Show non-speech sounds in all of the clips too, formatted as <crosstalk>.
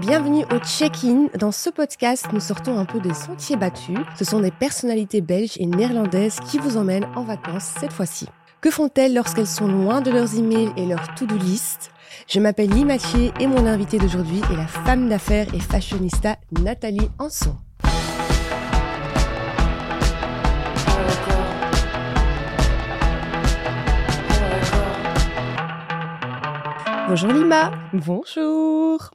Bienvenue au check-in. Dans ce podcast, nous sortons un peu des sentiers battus. Ce sont des personnalités belges et néerlandaises qui vous emmènent en vacances cette fois-ci. Que font-elles lorsqu'elles sont loin de leurs emails et leur to-do list? Je m'appelle Lee Mathieu et mon invitée d'aujourd'hui est la femme d'affaires et fashionista Nathalie Anson. Bonjour Lima. Bonjour.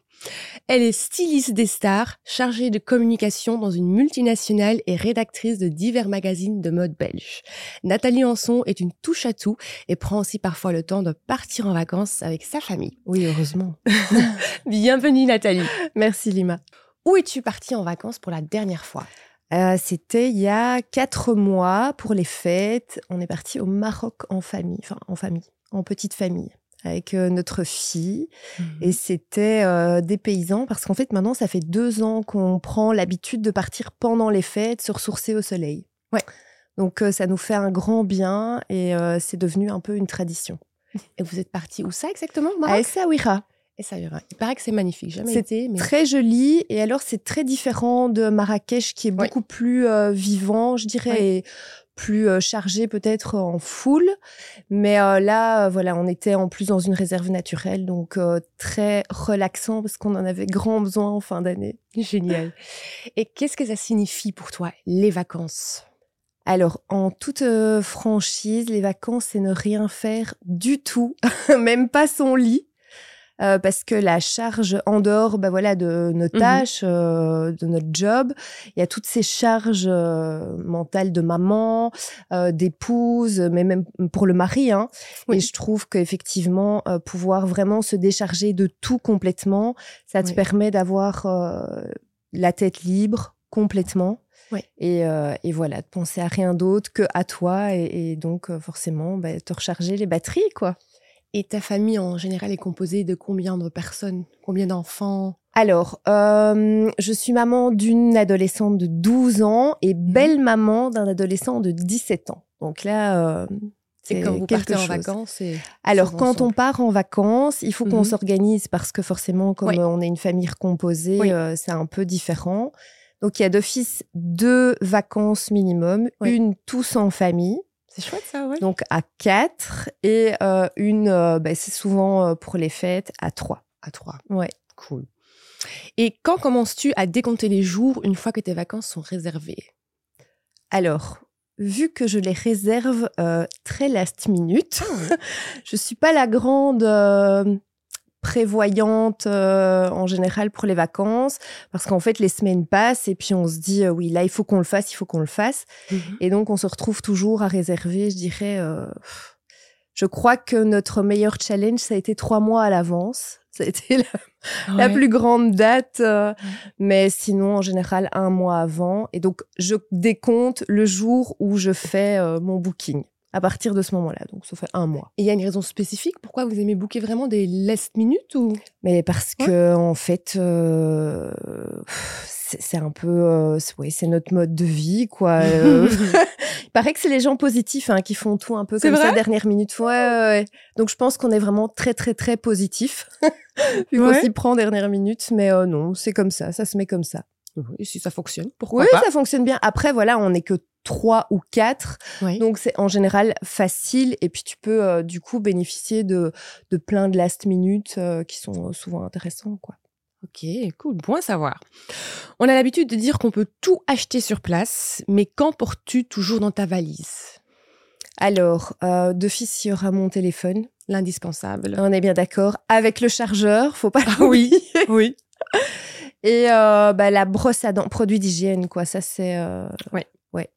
Elle est styliste des stars, chargée de communication dans une multinationale et rédactrice de divers magazines de mode belge. Nathalie Anson est une touche à tout et prend aussi parfois le temps de partir en vacances avec sa famille. Oui, heureusement. <laughs> Bienvenue Nathalie. Merci Lima. Où es-tu partie en vacances pour la dernière fois? Euh, C'était il y a quatre mois pour les fêtes. On est parti au Maroc en famille, enfin en famille, en petite famille avec notre fille. Et mhm. c'était euh, des paysans parce qu'en fait, maintenant, ça fait deux ans qu'on prend l'habitude de partir pendant les fêtes se ressourcer au soleil. Ouais. Donc, euh, ça nous fait un grand bien et c'est devenu un peu une tradition. Et vous êtes parti où ça exactement? À Essaouira. Essaouira. Il paraît que c'est magnifique. Jamais été. Mais... très joli. Et alors, c'est très différent de Marrakech qui est beaucoup plus vivant, je dirais, et plus euh, chargé peut-être en foule. Mais euh, là, euh, voilà, on était en plus dans une réserve naturelle, donc très relaxant parce qu'on en avait grand besoin en fin d'année. <laughs> Génial. Et qu'est-ce que ça signifie pour toi, les vacances? Alors, en toute franchise, les vacances, c'est ne rien faire du tout, <laughs> même pas son lit. Euh, parce que la charge en dehors bah voilà, de nos mmh tâches, euh, de notre job, il y a toutes ces charges euh, mentales de maman, d'épouse, mais même pour le mari. Hein. Et je trouve qu'effectivement, pouvoir vraiment se décharger de tout complètement, ça te permet d'avoir la tête libre complètement. Et, et, voilà, de penser à rien d'autre que à toi et, donc forcément bah, te recharger les batteries, quoi. Et ta famille en général est composée de combien de personnes? Combien d'enfants? Alors, euh, je suis maman d'une adolescente de 12 ans et mhm. belle-maman d'un adolescent de 17 ans. Donc là, euh, c'est quand vous partez en vacances Alors, quand on part en vacances, il faut qu'on mhm. s'organise parce que forcément, comme on est une famille recomposée, euh, c'est un peu différent. Donc, il y a d'office deux vacances minimum, une tous en famille. C'est chouette ça, ouais. Donc à 4 et euh, une, euh, bah, c'est souvent euh, pour les fêtes, à 3. À 3. Ouais. Cool. Et quand commences-tu à décompter les jours une fois que tes vacances sont réservées? Alors, vu que je les réserve très last minute, ah <laughs> je suis pas la grande prévoyante euh, en général pour les vacances. Parce qu'en fait les semaines passent et puis on se dit euh, oui là il faut qu'on le fasse il faut qu'on le fasse. Mhm. et donc on se retrouve toujours à réserver je dirais euh, je crois que notre meilleur challenge ça a été trois mois à l'avance. <laughs> Ça a été la, plus grande date mais sinon en général un mois avant. Et donc je décompte le jour où je fais mon booking à partir de ce moment-là. Donc, ça fait un mois. Et il y a une raison spécifique pourquoi vous aimez booker vraiment des last minutes ou? Mais parce que en fait, euh, c'est un peu, euh, c'est notre mode de vie, quoi. Euh. <laughs> il paraît que c'est les gens positifs hein, qui font tout un peu comme ça dernière minute. Ouais, ouais, Donc, je pense qu'on est vraiment très, très, très positif. <laughs> Vu qu'on s'y prend dernière minute, mais non, c'est comme ça, ça se met comme ça. Oui, si ça fonctionne, pourquoi oui, pas ça fonctionne bien. Après, voilà, on n'est que trois ou quatre. Donc, c'est en général facile. Et puis, tu peux, euh, du coup, bénéficier de, de plein de last minutes euh, qui sont souvent intéressants, quoi. Ok, cool, bon à savoir. On a l'habitude de dire qu'on peut tout acheter sur place, mais quand portes-tu toujours dans ta valise? Alors, euh, d'office, il y aura mon téléphone. L'indispensable. On est bien d'accord. Avec le chargeur, faut pas. Ah oui, oui. <laughs> Et euh, bah, la brosse à dents, produit d'hygiène, quoi. Ça, c'est. Euh, ouais. Ouais.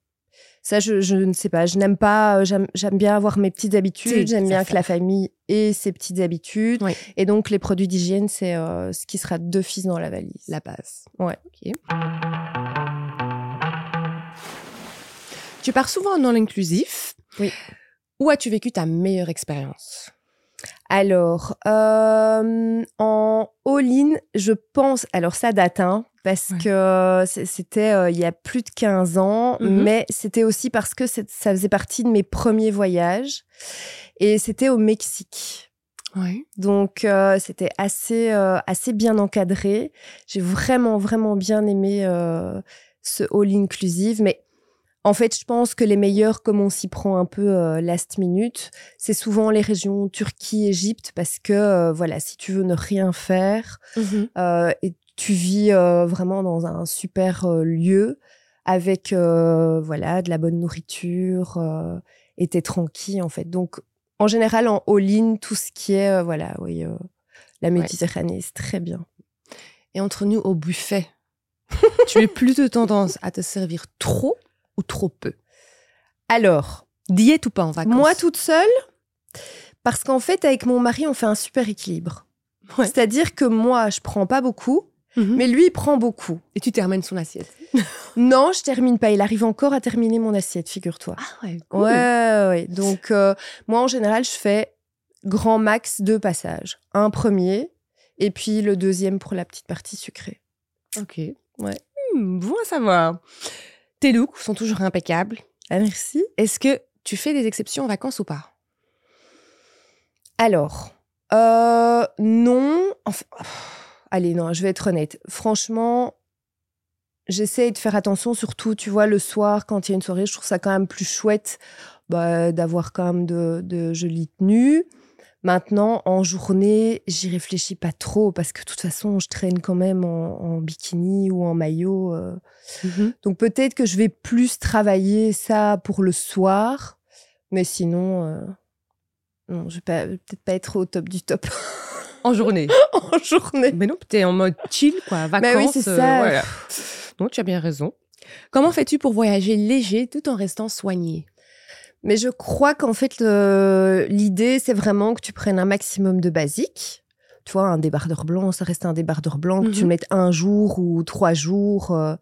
Ça, je, je, ne sais pas. Je n'aime pas. Euh, j'aime bien avoir mes petites habitudes. J'aime bien que la famille ait ses petites habitudes. Et donc, les produits d'hygiène, c'est ce qui sera d'office dans la valise. La base. Ouais. Ok. Tu pars souvent dans l'inclusif. Oui. Où as-tu vécu ta meilleure expérience? Alors, euh, en all-in, je pense, alors ça date, hein, parce que c'était euh, il y a plus de 15 ans, mhm. mais c'était aussi parce que ça faisait partie de mes premiers voyages. Et c'était au Mexique. Donc c'était assez assez bien encadré. J'ai vraiment vraiment bien aimé ce all inclusive, mais en fait, je pense que les meilleurs, comme on s'y prend un peu last minute, c'est souvent les régions Turquie, Égypte, parce que voilà, si tu veux ne rien faire mmh et tu vis vraiment dans un super lieu avec voilà de la bonne nourriture et t'es tranquille en fait. Donc en général en all-in, tout ce qui est voilà, oui, la Méditerranée, c'est très bien. Et entre nous au buffet, <laughs> tu es plutôt tendance à te servir trop ou trop peu Alors, diète ou pas en vacances? Moi toute seule, parce qu'en fait avec mon mari on fait un super équilibre. C'est-à-dire que moi je prends pas beaucoup, mhm. mais lui il prend beaucoup. Et tu termines son assiette <laughs> Non, je termine pas. Il arrive encore à terminer mon assiette, figure-toi. Ah ouais. Cool. Ouais, ouais. Donc euh, moi en général je fais grand max deux passages. Un premier et puis le deuxième pour la petite partie sucrée. Ok. Ouais. Hmm, bon à savoir. Tes looks sont toujours impeccables. Ah, merci. Est-ce que tu fais des exceptions en vacances ou pas? Alors, euh, non. allez, non, je vais être honnête. Franchement, j'essaie de faire attention, surtout, tu vois, le soir, quand il y a une soirée, je trouve ça quand même plus chouette bah, d'avoir quand même de, de jolies tenues. Maintenant, en journée, j'y réfléchis pas trop parce que de toute façon, je traîne quand même en, bikini ou en maillot. Euh. Mmh Donc peut-être que je vais plus travailler ça pour le soir, mais sinon, euh, non, je vais peut-être pas être au top du top. <laughs> En journée. <laughs> en journée. Mais non, tu es en mode chill, quoi, vacances. oui, c'est ça. Euh, non, tu as bien raison. Comment fais-tu pour voyager léger tout en restant soigné? Mais je crois qu'en fait, l'idée, c'est vraiment que tu prennes un maximum de basiques. Tu vois, un débardeur blanc, ça reste un débardeur blanc, que tu le mhm. mettes un jour ou trois jours. Euh.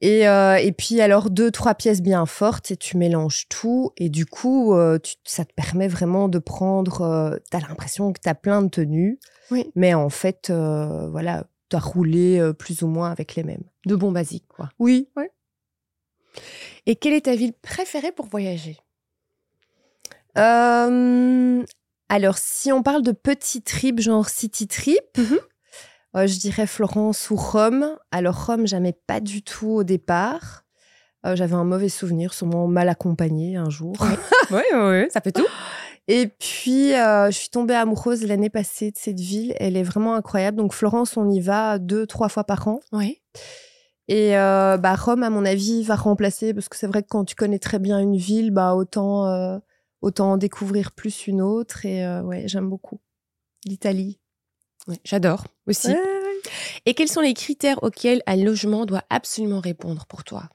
et, euh, et puis alors deux, trois pièces bien fortes et tu mélanges tout. Et du coup, euh, ça te permet vraiment de prendre... tu as l'impression que tu as plein de tenues. Oui. Mais en fait, voilà, tu as roulé plus ou moins avec les mêmes. De bons basiques, quoi. Oui. Ouais. Et quelle est ta ville préférée pour voyager? Euh, Alors, si on parle de petits trips, genre city trip, mhm. euh, je dirais Florence ou Rome. Alors, Rome, j'aimais pas du tout au départ. Euh, j'avais un mauvais souvenir, sûrement mal accompagné un jour. Oui, <laughs> oui, ça fait tout. Et puis, je suis tombée amoureuse l'année passée de cette ville. Elle est vraiment incroyable. Donc, Florence, on y va deux, trois fois par an. Oui. Et euh, bah, Rome, à mon avis, va remplacer, parce que c'est vrai que quand tu connais très bien une ville, bah, autant, euh, autant en découvrir plus une autre. Et euh, ouais, j'aime beaucoup. L'Italie. J'adore aussi. Et quels sont les critères auxquels un logement doit absolument répondre pour toi?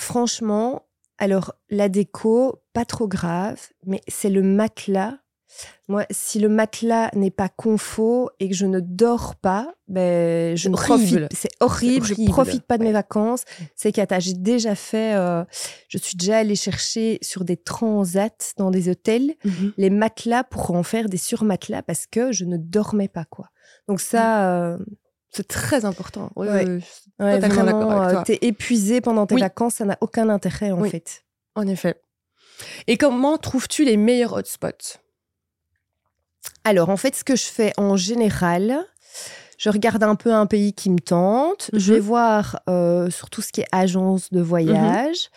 Franchement, alors la déco, pas trop grave, mais c'est le matelas moi, si le matelas n'est pas confort et que je ne dors pas, ben, je ne profite. C'est horrible, Je ne profite pas de mes vacances. C'est cata. J'ai déjà fait, euh, je suis déjà allée chercher sur des transats dans des hôtels mhm. les matelas pour en faire des surmatelas parce que je ne dormais pas, quoi. Donc ça, euh, c'est très important. Oui, ouais. vraiment, euh, t'es épuisé pendant tes vacances, ça n'a aucun intérêt en fait. En effet. Et comment trouves-tu les meilleurs hotspots? Alors, en fait, ce que je fais en général, je regarde un peu un pays qui me tente. Je vais mhm. voir euh, sur tout ce qui est agence de voyage.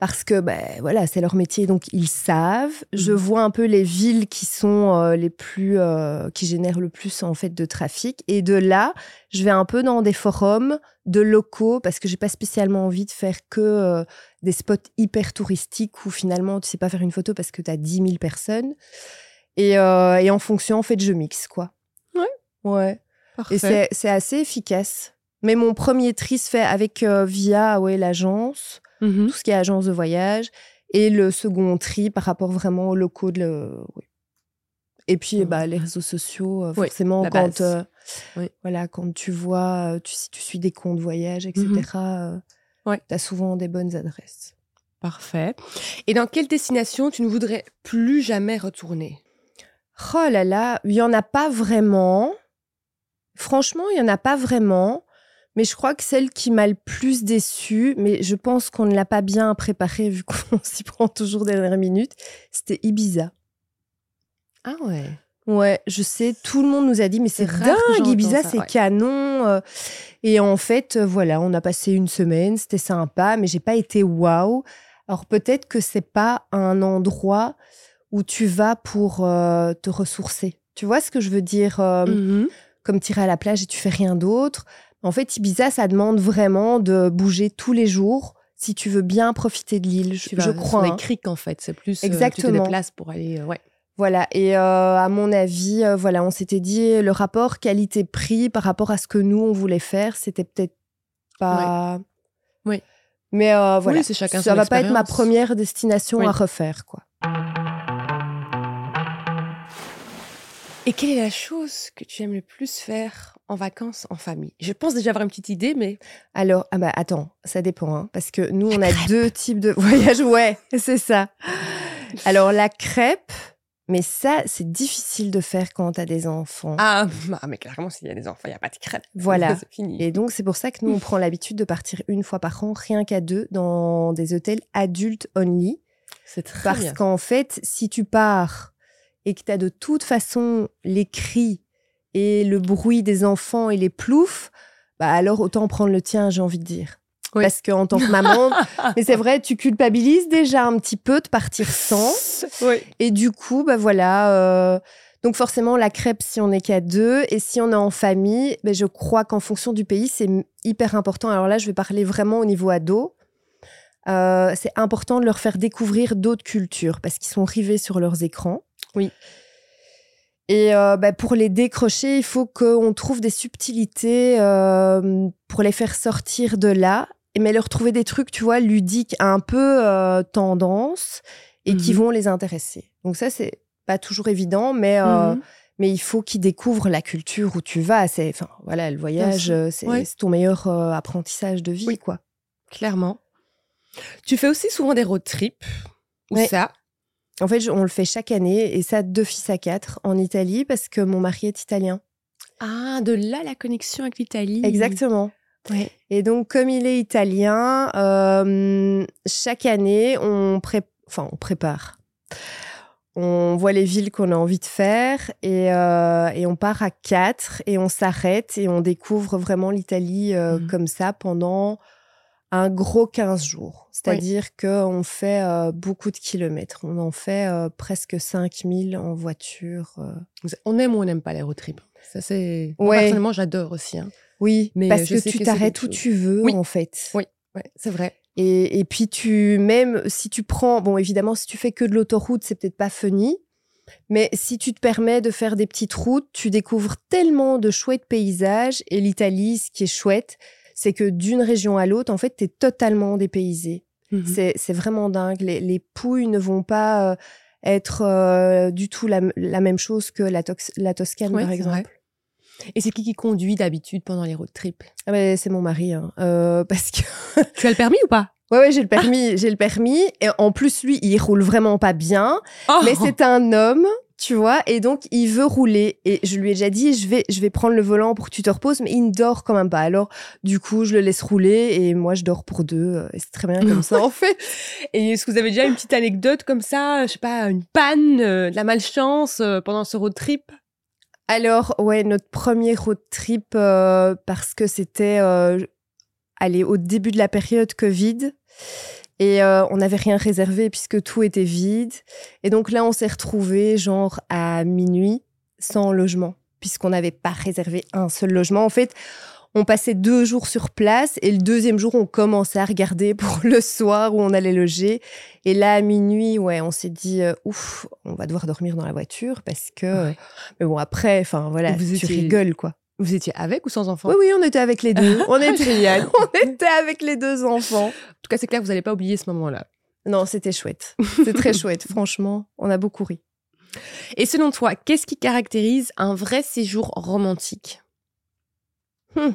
Parce que ben, voilà, c'est leur métier, donc ils savent. Je mhm. vois un peu les villes qui sont euh, les plus, euh, qui génèrent le plus en fait de trafic, et de là, je vais un peu dans des forums de locaux parce que j'ai pas spécialement envie de faire que des spots hyper touristiques où finalement tu sais pas faire une photo parce que tu as 10 000 personnes. Euh, et, en fonction, en fait, je mixe, quoi. Ouais. Ouais. Et c'est assez efficace. Mais mon premier tri se fait avec euh, via ouais, l'agence, mm-hmm. tout ce qui est agence de voyage, et le second tri par rapport vraiment aux locaux de le. Et puis, bah, les réseaux sociaux, euh, forcément, quand, voilà, quand tu vois, tu, si tu suis des comptes voyage, etc., mm-hmm. ouais. tu as souvent des bonnes adresses. Parfait. Et dans quelle destination tu ne voudrais plus jamais retourner? Oh là là, il y en a pas vraiment. Franchement, il y en a pas vraiment. Mais je crois que celle qui m'a le plus déçue, mais je pense qu'on ne l'a pas bien préparée vu qu'on <laughs> s'y prend toujours dernière minute, c'était Ibiza. Ah ouais. Ouais, je sais, tout le monde nous a dit, mais c'est dingue, Ibiza, c'est canon. Euh. Et en fait, euh, voilà, on a passé une semaine, c'était sympa, mais j'ai pas été waouh. Alors peut-être que c'est pas un endroit où tu vas pour euh, te ressourcer. Tu vois ce que je veux dire mmh Comme tirer à la plage et tu fais rien d'autre. En fait, Ibiza, ça demande vraiment de bouger tous les jours si tu veux bien profiter de l'île, je, je crois. Sur les criques, en fait, c'est plus Exactement. tu te déplaces pour aller. ouais. Voilà, et euh, à mon avis, euh, voilà, on s'était dit le rapport qualité-prix par rapport à ce que nous on voulait faire, c'était peut-être pas. Oui. Mais euh, voilà, oui, chacun ça va pas être ma première destination à refaire, quoi. Et quelle est la chose que tu aimes le plus faire en vacances en famille? Je pense déjà avoir une petite idée, mais alors, ah bah attends, ça dépend, hein, parce que nous on a deux types de <laughs> voyages. Ouais, c'est ça. Alors la crêpe. Mais ça, c'est difficile de faire quand tu as des enfants. Ah, bah, <laughs> mais clairement, s'il y a des enfants, il n'y a pas de crêpes. <laughs> Voilà. Et donc, c'est pour ça que nous, on prend l'habitude de partir une fois par an, rien qu'à deux, dans des hôtels adultes only. C'est très Parce qu'en fait, si tu pars et que tu as de toute façon les cris et le bruit des enfants et les ploufs, bah alors autant prendre le tien, j'ai envie de dire. Parce qu'en tant que maman, <laughs> mais c'est vrai, tu culpabilises déjà un petit peu de partir sans. <laughs> Et du coup, bah voilà. Euh, donc forcément, la crêpe, si on n'est qu'à deux, et si on est en famille, ben je crois qu'en fonction du pays, c'est hyper important. Alors là, je vais parler vraiment au niveau ado. Euh, c'est important de leur faire découvrir d'autres cultures parce qu'ils sont rivés sur leurs écrans. Oui. Et euh, bah, pour les décrocher, il faut qu'on trouve des subtilités pour les faire sortir de là mais leur trouver des trucs, tu vois, ludiques, un peu euh, tendance et qui mhm. vont les intéresser. Donc ça, c'est pas toujours évident, mais euh, mhm. mais il faut qu'ils découvrent la culture où tu vas. C'est, enfin, voilà, le voyage, euh, c'est ton meilleur apprentissage de vie, quoi. Clairement. Tu fais aussi souvent des road trips. Où ça En fait, on le fait chaque année, et ça, deux fils à quatre, en Italie, parce que mon mari est italien. Ah, de là la connexion avec l'Italie. Exactement. Et donc, comme il est italien, euh, chaque année, on, enfin, on prépare. On voit les villes qu'on a envie de faire et, euh, et, on part à quatre et on s'arrête et on découvre vraiment l'Italie euh, mmh. comme ça pendant un gros 15 jours. C'est-à-dire qu'on fait beaucoup de kilomètres. On en fait presque 5000 en voiture. On aime ou on n'aime pas les road trips Ça, c'est... Personnellement, j'adore aussi. Hein. Oui, mais parce que tu t'arrêtes où tu veux, en fait. Oui, c'est vrai. Et, et, puis, tu, même si tu prends, bon, évidemment, si tu fais que de l'autoroute, c'est peut-être pas funny. Mais si tu te permets de faire des petites routes, tu découvres tellement de chouettes paysages. Et l'Italie, ce qui est chouette, c'est que d'une région à l'autre, en fait, tu es totalement dépaysé. Mmh c'est vraiment dingue. Les, les, pouilles ne vont pas euh, être euh, du tout la, la, même chose que la, la Toscane, par exemple. Et c'est qui qui conduit d'habitude pendant les road trips? Ah ben, C'est mon mari, hein. euh, <laughs> parce que... tu as le permis ou pas? Ouais, ouais, j'ai le permis, j'ai le permis. Et en plus, lui, il roule vraiment pas bien. Oh mais c'est un homme, tu vois, et donc il veut rouler. Et je lui ai déjà dit, je vais, je vais prendre le volant pour que tu te reposes, mais il ne dort quand même pas. Alors, du coup, je le laisse rouler et moi, je dors pour deux. Euh, et c'est très bien comme ça, <laughs> en fait. Et est-ce que vous avez déjà une petite anecdote comme ça, je sais pas, une panne, euh, de la malchance pendant ce road trip? Alors, ouais, notre premier road trip, euh, parce que c'était euh, allez, au début de la période Covid. Et euh, on n'avait rien réservé puisque tout était vide. Et donc là, on s'est retrouvé genre à minuit sans logement, puisqu'on n'avait pas réservé un seul logement. En fait, on passait deux jours sur place et le deuxième jour, on commençait à regarder pour <laughs> le soir où on allait loger. Et là, à minuit, ouais, on s'est dit, euh, ouf, on va devoir dormir dans la voiture parce que. Mais bon, après, enfin voilà, Vous tu rigoles quoi. Vous étiez avec ou sans enfants Oui, oui, on était avec les deux. <laughs> on était <laughs> on était avec les deux enfants. En tout cas, c'est clair, vous n'allez pas oublier ce moment-là. Non, c'était chouette. C'est très <laughs> chouette. Franchement, on a beaucoup ri. Et selon toi, qu'est-ce qui caractérise un vrai séjour romantique? Hmm.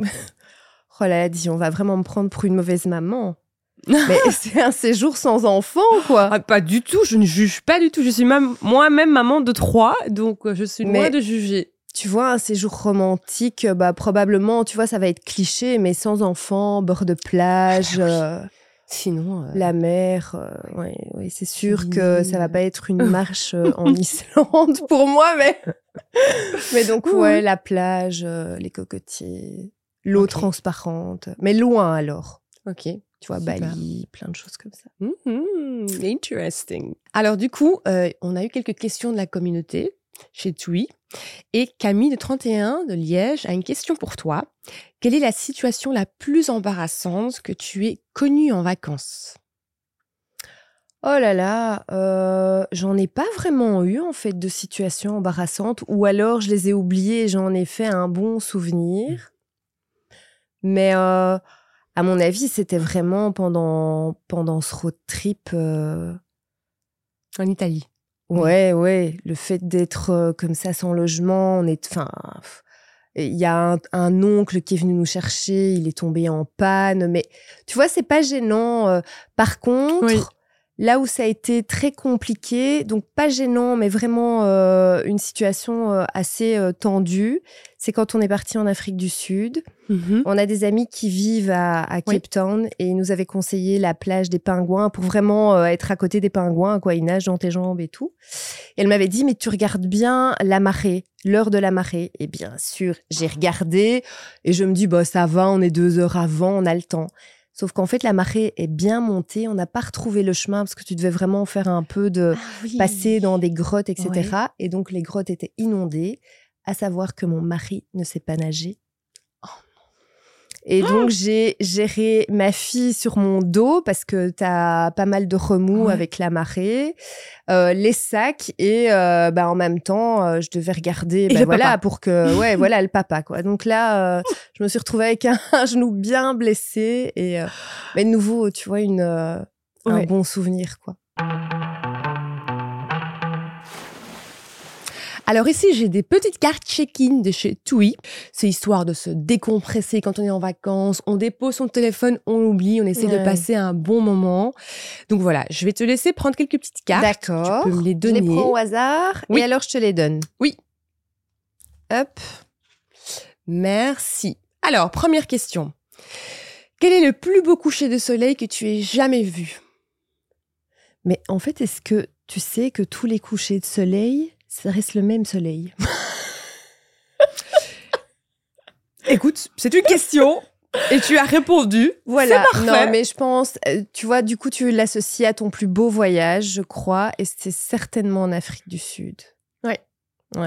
Oh là là, dis, on va vraiment me prendre pour une mauvaise maman. Mais c'est un séjour sans enfant, quoi. Ah, pas du tout, je ne juge pas du tout. Je suis même moi-même maman de trois, donc euh, je suis loin de juger. Tu vois, un séjour romantique, euh, bah probablement, tu vois, ça va être cliché, mais sans enfant, bord de plage. Ah euh. Sinon, euh, la mer, euh, ouais, ouais, c'est sûr que ça va pas être une <laughs> marche euh, en Islande pour moi, mais <laughs> mais donc ouais, la plage, les cocotiers, l'eau transparente, mais loin alors. ok. Tu vois, Super. Bali, plein de choses comme ça. Mhm, interesting. Alors du coup, on a eu quelques questions de la communauté chez TUI. Et Camille de 31 de Liège a une question pour toi. Quelle est la situation la plus embarrassante que tu aies connue en vacances? Oh là là, euh, j'en ai pas vraiment eu en fait de situations embarrassantes, ou alors je les ai oubliées et j'en ai fait un bon souvenir. Mais euh, à mon avis, c'était vraiment pendant, pendant ce road trip. euh, En Italie. Ouais, ouais, le fait d'être euh, comme ça sans logement, on est, enfin, il y a un, un oncle qui est venu nous chercher, il est tombé en panne, mais tu vois, c'est pas gênant. euh. Par contre, Oui. Là où ça a été très compliqué, donc pas gênant, mais vraiment euh, une situation euh, assez euh, tendue, c'est quand on est parti en Afrique du Sud. Mhm. On a des amis qui vivent à, à Cape Oui. Town et ils nous avaient conseillé la plage des pingouins pour vraiment être à côté des pingouins, quoi. Ils nagent dans tes jambes et tout. Et elle m'avait dit, mais tu regardes bien la marée, l'heure de la marée. Et bien sûr, j'ai regardé et je me dis, bah, ça va, on est deux heures avant, on a le temps. Sauf qu'en fait, la marée est bien montée. On n'a pas retrouvé le chemin parce que tu devais vraiment faire un peu de passer dans des grottes, etc. Et donc, les grottes étaient inondées, à savoir que mon mari ne sait pas nager. Et donc, j'ai géré ma fille sur mon dos parce que tu as pas mal de remous Ouais. avec la marée, euh, les sacs et euh, bah, en même temps, euh, je devais regarder bah, voilà, papa. pour que, <laughs> ouais, voilà, le papa. quoi. Donc là, euh, je me suis retrouvée avec <laughs> un, genou bien blessé et euh, mais de nouveau, tu vois, une, euh, un Ouais. bon souvenir. quoi. Alors ici, j'ai des petites cartes check-in de chez TUI. C'est histoire de se décompresser quand on est en vacances. On dépose son téléphone, on l'oublie, on essaie de passer un bon moment. Donc voilà, je vais te laisser prendre quelques petites cartes. D'accord. Tu peux me les Je donner. les prends au hasard Oui. et alors je te les donne. Oui. Hop. Merci. Alors, première question. Quel est le plus beau coucher de soleil que tu aies jamais vu? Mais en fait, est-ce que tu sais que tous les couchers de soleil, ça reste le même soleil <laughs> Écoute, c'est une question et tu as répondu. Voilà. C'est parfait. Non, mais je pense, euh, tu vois, du coup, tu l'associes à ton plus beau voyage, je crois, et c'est certainement en Afrique du Sud.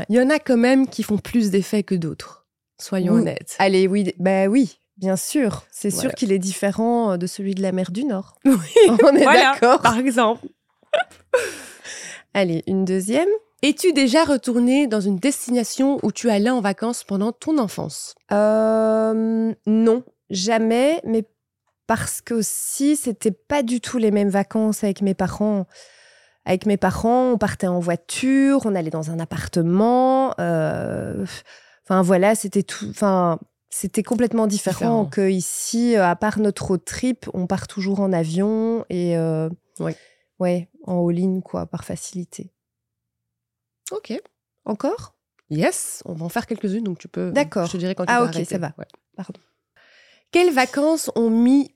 Il y en a quand même qui font plus d'effet que d'autres. Soyons Oui. honnêtes. Allez, oui, bah oui, bien sûr. C'est Voilà. sûr qu'il est différent euh, de celui de la mer du Nord. Oui, <laughs> On est voilà, d'accord. Par exemple. <laughs> Allez, une deuxième. Es-tu déjà retourné dans une destination où tu allais en vacances pendant ton enfance? Euh, non, jamais, mais parce que aussi, c'était pas du tout les mêmes vacances avec mes parents. Avec mes parents, on partait en voiture, on allait dans un appartement. euh, Enfin voilà, c'était tout. Enfin, c'était complètement différent, Différent. que ici, euh, à part notre road trip, on part toujours en avion et euh, Ouais. ouais, en all-in quoi, par facilité. Ok. Encore? Yes, on va en faire quelques-unes, donc tu peux. D'accord. Je te dirai quand tu Ah, vas ok, arrêter. ça va. Ouais. Pardon. Quelles vacances ont mis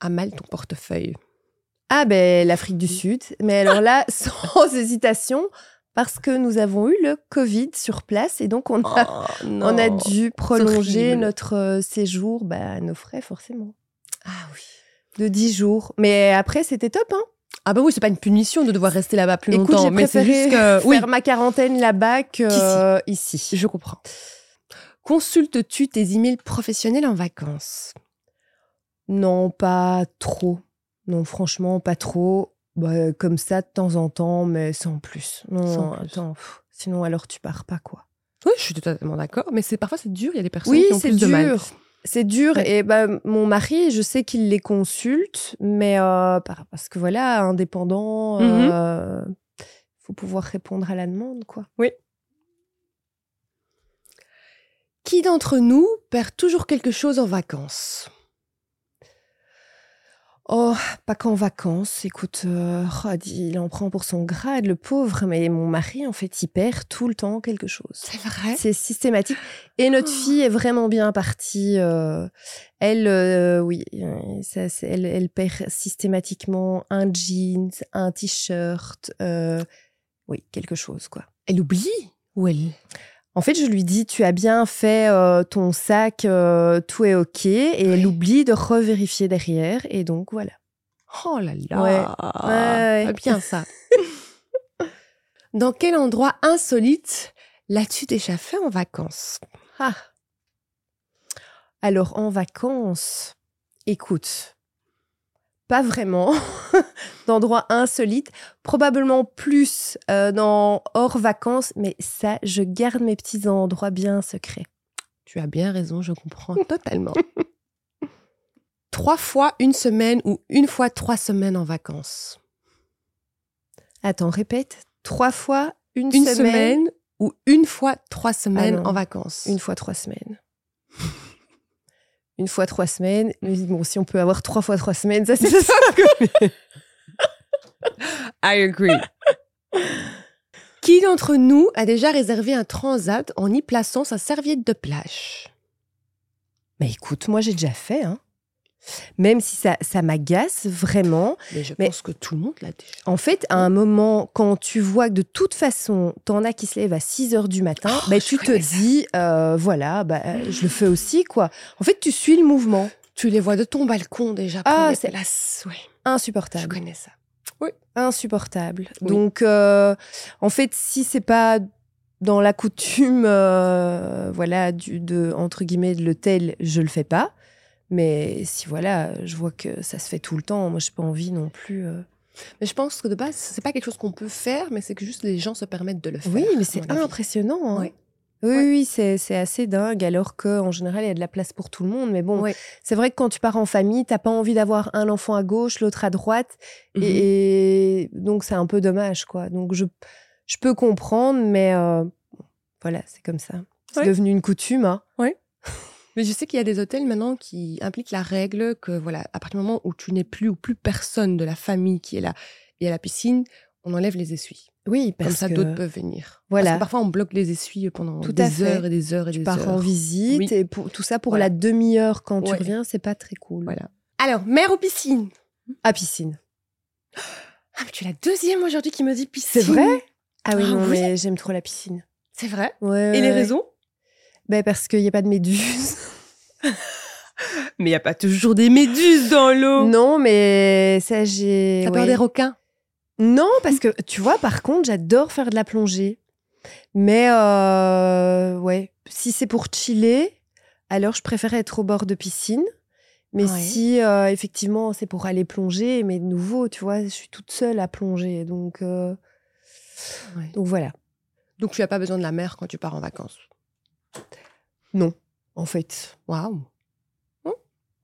à mal ton portefeuille? Ah ben l'Afrique du Sud. Mais alors là, <laughs> sans hésitation, parce que nous avons eu le Covid sur place et donc on a, Oh, on a dû prolonger notre euh, séjour, bah, à nos frais forcément, Ah oui. de 10 jours. Mais après, c'était top. Hein. Ah bah oui, c'est pas une punition de devoir rester là-bas plus Écoute, longtemps, mais c'est préféré juste que faire oui, ma quarantaine là-bas que ici. je comprends. Consultes-tu tes emails professionnels en vacances? Non, pas trop. Non, franchement, pas trop. Bah, comme ça, de temps en temps, mais sans plus. Non, Sans plus. attends. pff, Sinon, alors tu pars pas, quoi. Oui, je suis totalement d'accord, mais c'est parfois c'est dur. Il y a des personnes Oui, qui ont plus de mal. C'est dur. Ouais. Et bah, mon mari, je sais qu'il les consulte, mais euh, par- parce que voilà, indépendant, Mhm. euh, faut pouvoir répondre à la demande, quoi. Qui d'entre nous perd toujours quelque chose en vacances? Oh, pas qu'en vacances. Écoute, euh, oh, il en prend pour son grade, le pauvre. Mais mon mari, en fait, il perd tout le temps quelque chose. C'est vrai? C'est systématique. Et notre oh. fille est vraiment bien partie. Euh, elle, euh, oui, ça, elle, elle, perd systématiquement un jeans, un t-shirt, oui, quelque chose, quoi. Elle oublie? Ou elle en fait, je lui dis, tu as bien fait euh, ton sac, euh, tout est OK. Et elle oublie de revérifier derrière. Et donc, voilà. Oh là là. Ouais. bien ça. <laughs> Dans quel endroit insolite l'as-tu déjà fait en vacances? Ah. Alors, en vacances, écoute, pas vraiment <laughs> d'endroits insolites, probablement plus euh, dans hors vacances, mais ça, je garde mes petits endroits bien secrets. Tu as bien raison, je comprends <laughs> totalement. trois fois une semaine ou une fois trois semaines en vacances. Attends, répète. Trois fois une, semaine... ou une fois trois semaines ah en vacances. Une fois trois semaines une fois trois semaines. bon, si on peut avoir trois fois trois semaines, ça <laughs> c'est ça. I agree. Qui d'entre nous a déjà réservé un transat en y plaçant sa serviette de plage? Mais écoute, moi j'ai déjà fait. Hein. Même si ça, ça m'agace vraiment. Mais je pense que tout le monde l'a déjà. En fait, à un moment, quand tu vois que de toute façon, t'en as qui se lèvent à 6 heures du matin, oh, bah, tu te dis, euh, voilà, bah, je le fais aussi, quoi. En fait, tu suis le mouvement. Tu les vois de ton balcon déjà. Ah, c'est ouais. insupportable. Je connais ça. Oui. Insupportable. Donc, euh, en fait, si c'est pas dans la coutume, euh, voilà, du, de, entre guillemets, de l'hôtel, je le fais pas. Mais si voilà, je vois que ça se fait tout le temps, moi, je n'ai pas envie non plus. Euh. Mais je pense que de base, c'est pas quelque chose qu'on peut faire, mais c'est que juste les gens se permettent de le faire. Oui, mais c'est impressionnant. Hein. Oui, oui, c'est assez dingue, alors qu'en général, il y a de la place pour tout le monde. Mais bon, c'est vrai que quand tu pars en famille, tu n'as pas envie d'avoir un enfant à gauche, l'autre à droite. Mhm. et, donc, c'est un peu dommage, quoi. Donc, je, je peux comprendre, mais euh, voilà, c'est comme ça. C'est devenu une coutume. Hein. Oui. Mais je sais qu'il y a des hôtels maintenant qui impliquent la règle que, voilà, à partir du moment où tu n'es plus ou plus personne de la famille qui est là et à la piscine, on enlève les essuies. Oui, parce Comme ça, d'autres peuvent venir. Voilà. Parce que parfois, on bloque les essuies pendant des heures et des heures et tu des pars en visite et pour, tout ça pour la demi-heure quand tu reviens, c'est pas très cool. Voilà. Alors, mer ou piscine? À piscine. Ah, mais tu es la deuxième aujourd'hui qui me dit piscine. C'est vrai? Ah oui, ah non, mais j'aime trop la piscine. C'est vrai? Ouais. Et les raisons? Ben Parce qu'il n'y a pas de méduses. <laughs> mais il n'y a pas toujours des méduses dans l'eau. Non, mais ça, j'ai. T'as peur des requins? Non, parce que tu vois, par contre, j'adore faire de la plongée. Mais euh, ouais, si c'est pour chiller, alors je préfère être au bord de piscine. Mais si euh, effectivement c'est pour aller plonger, mais de nouveau, tu vois, je suis toute seule à plonger, donc euh, donc voilà. Donc tu n'as pas besoin de la mer quand tu pars en vacances? Non, en fait. Waouh. Hein?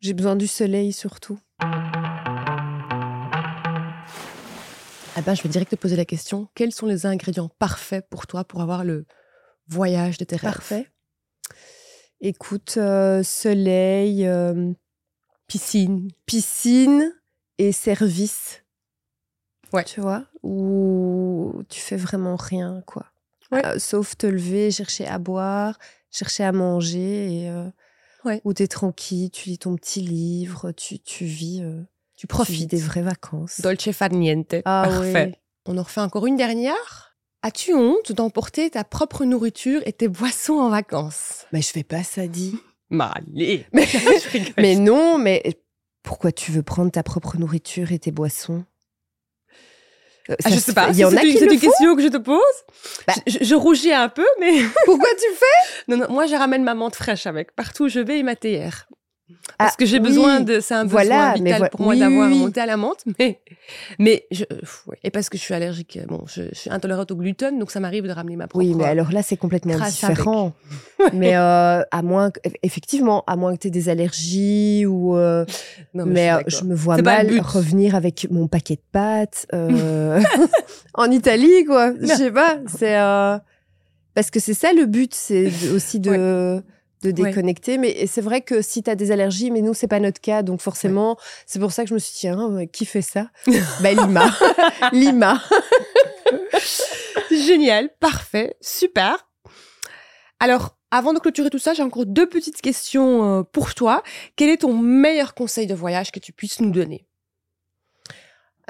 J'ai besoin du soleil surtout. Ah ben, je vais direct te poser la question. Quels sont les ingrédients parfaits pour toi pour avoir le voyage de tes rêves? Parfait. Écoute, euh, soleil, euh, piscine. Piscine et service. Ouais. Tu vois? Où tu fais vraiment rien, quoi. Euh, sauf te lever, chercher à boire, chercher à manger et euh, où tu es tranquille, tu lis ton petit livre, tu, tu vis. Euh, tu profites. des vraies vacances. Dolce far niente. Ah, Parfait. On en refait encore une dernière. As-tu honte d'emporter ta propre nourriture et tes boissons en vacances? Mais je fais pas ça, dit. <laughs> Mais, <laughs> mais non, mais pourquoi tu veux prendre ta propre nourriture et tes boissons? Euh, ah, je sais pas. Il y en a qui C'est une question que je te pose. Bah. je, rougis un peu, mais. Pourquoi tu fais? <laughs> Non, non, moi je ramène ma menthe fraîche avec. Partout où je vais et ma théière. Parce ah, que j'ai besoin de, c'est un besoin vital pour moi d'avoir monté à la menthe, mais, mais je, et parce que je suis allergique, bon, je, suis intolérante au gluten, donc ça m'arrive de ramener ma propre. Oui, mais alors là, c'est complètement différent. <laughs> mais euh, à moins, effectivement, à moins que tu aies des allergies ou, euh, non, mais, je, euh, je, me vois mal revenir avec mon paquet de pâtes <laughs> <laughs> en Italie, quoi. Je sais pas, c'est parce que c'est ça le but, c'est aussi de de déconnecter. Mais c'est vrai que si tu as des allergies, mais nous, c'est pas notre cas. Donc forcément, c'est pour ça que je me suis dit, tiens, qui fait ça? <laughs> Bah, Lima. <laughs> Lima. <laughs> Génial, parfait, super. Alors, avant de clôturer tout ça, j'ai encore deux petites questions euh, pour toi. Quel est ton meilleur conseil de voyage que tu puisses nous donner?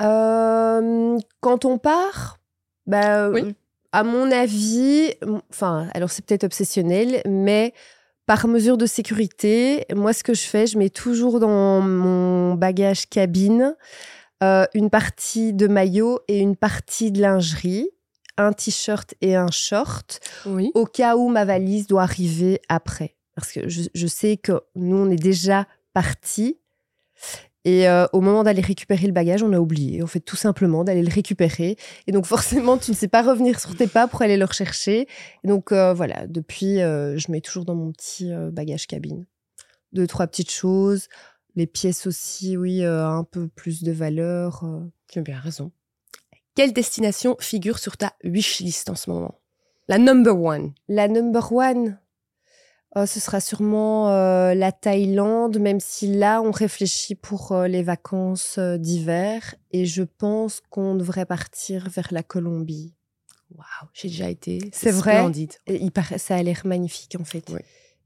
Euh, Quand on part, bah, à mon avis, enfin, alors c'est peut-être obsessionnel, mais par mesure de sécurité, moi, ce que je fais, je mets toujours dans mon bagage cabine euh, une partie de maillot et une partie de lingerie, un t-shirt et un short, au cas où ma valise doit arriver après. Parce que je, je sais que nous, on est déjà partis et euh, au moment d'aller récupérer le bagage, on a oublié, en fait, tout simplement, d'aller le récupérer. Et donc, <laughs> forcément, tu ne sais pas revenir sur tes pas pour aller le rechercher. Et donc, euh, voilà, depuis, euh, je mets toujours dans mon petit bagage cabine. Deux, trois petites choses. Les pièces aussi, oui, un peu plus de valeur. Tu as bien raison. Quelle destination figure sur ta wishlist en ce moment? La number one. La number one? Oh, ce sera sûrement euh, la Thaïlande, même si là, on réfléchit pour euh, les vacances euh, d'hiver. Et je pense qu'on devrait partir vers la Colombie. Waouh, j'ai déjà été. C'est vrai? Et il ça a l'air magnifique, en fait.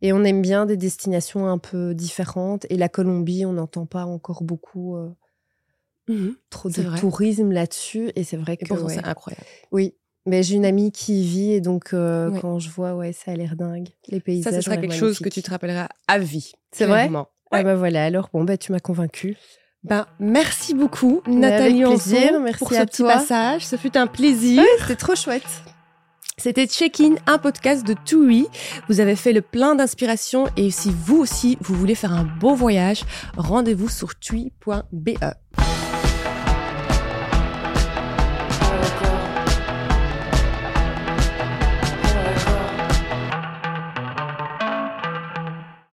Et on aime bien des destinations un peu différentes. Et la Colombie, on n'entend pas encore beaucoup. Mmh trop de tourisme là-dessus. Et c'est vrai que. c'est incroyable. Oui, mais j'ai une amie qui y vit et donc euh, quand je vois, ouais, ça a l'air dingue. Les paysages. Ça, ce sera quelque chose que tu te rappelleras à vie. C'est vrai? Ouais. bah voilà. Alors bon, bah tu m'as convaincue. Ben, merci beaucoup, Nathalie plaisir. Merci pour ce petit passage. Ce fut un plaisir. C'était trop chouette. C'était Check-in, un podcast de TUI. Vous avez fait le plein d'inspiration et si vous aussi, vous voulez faire un beau voyage, rendez-vous sur tui.be.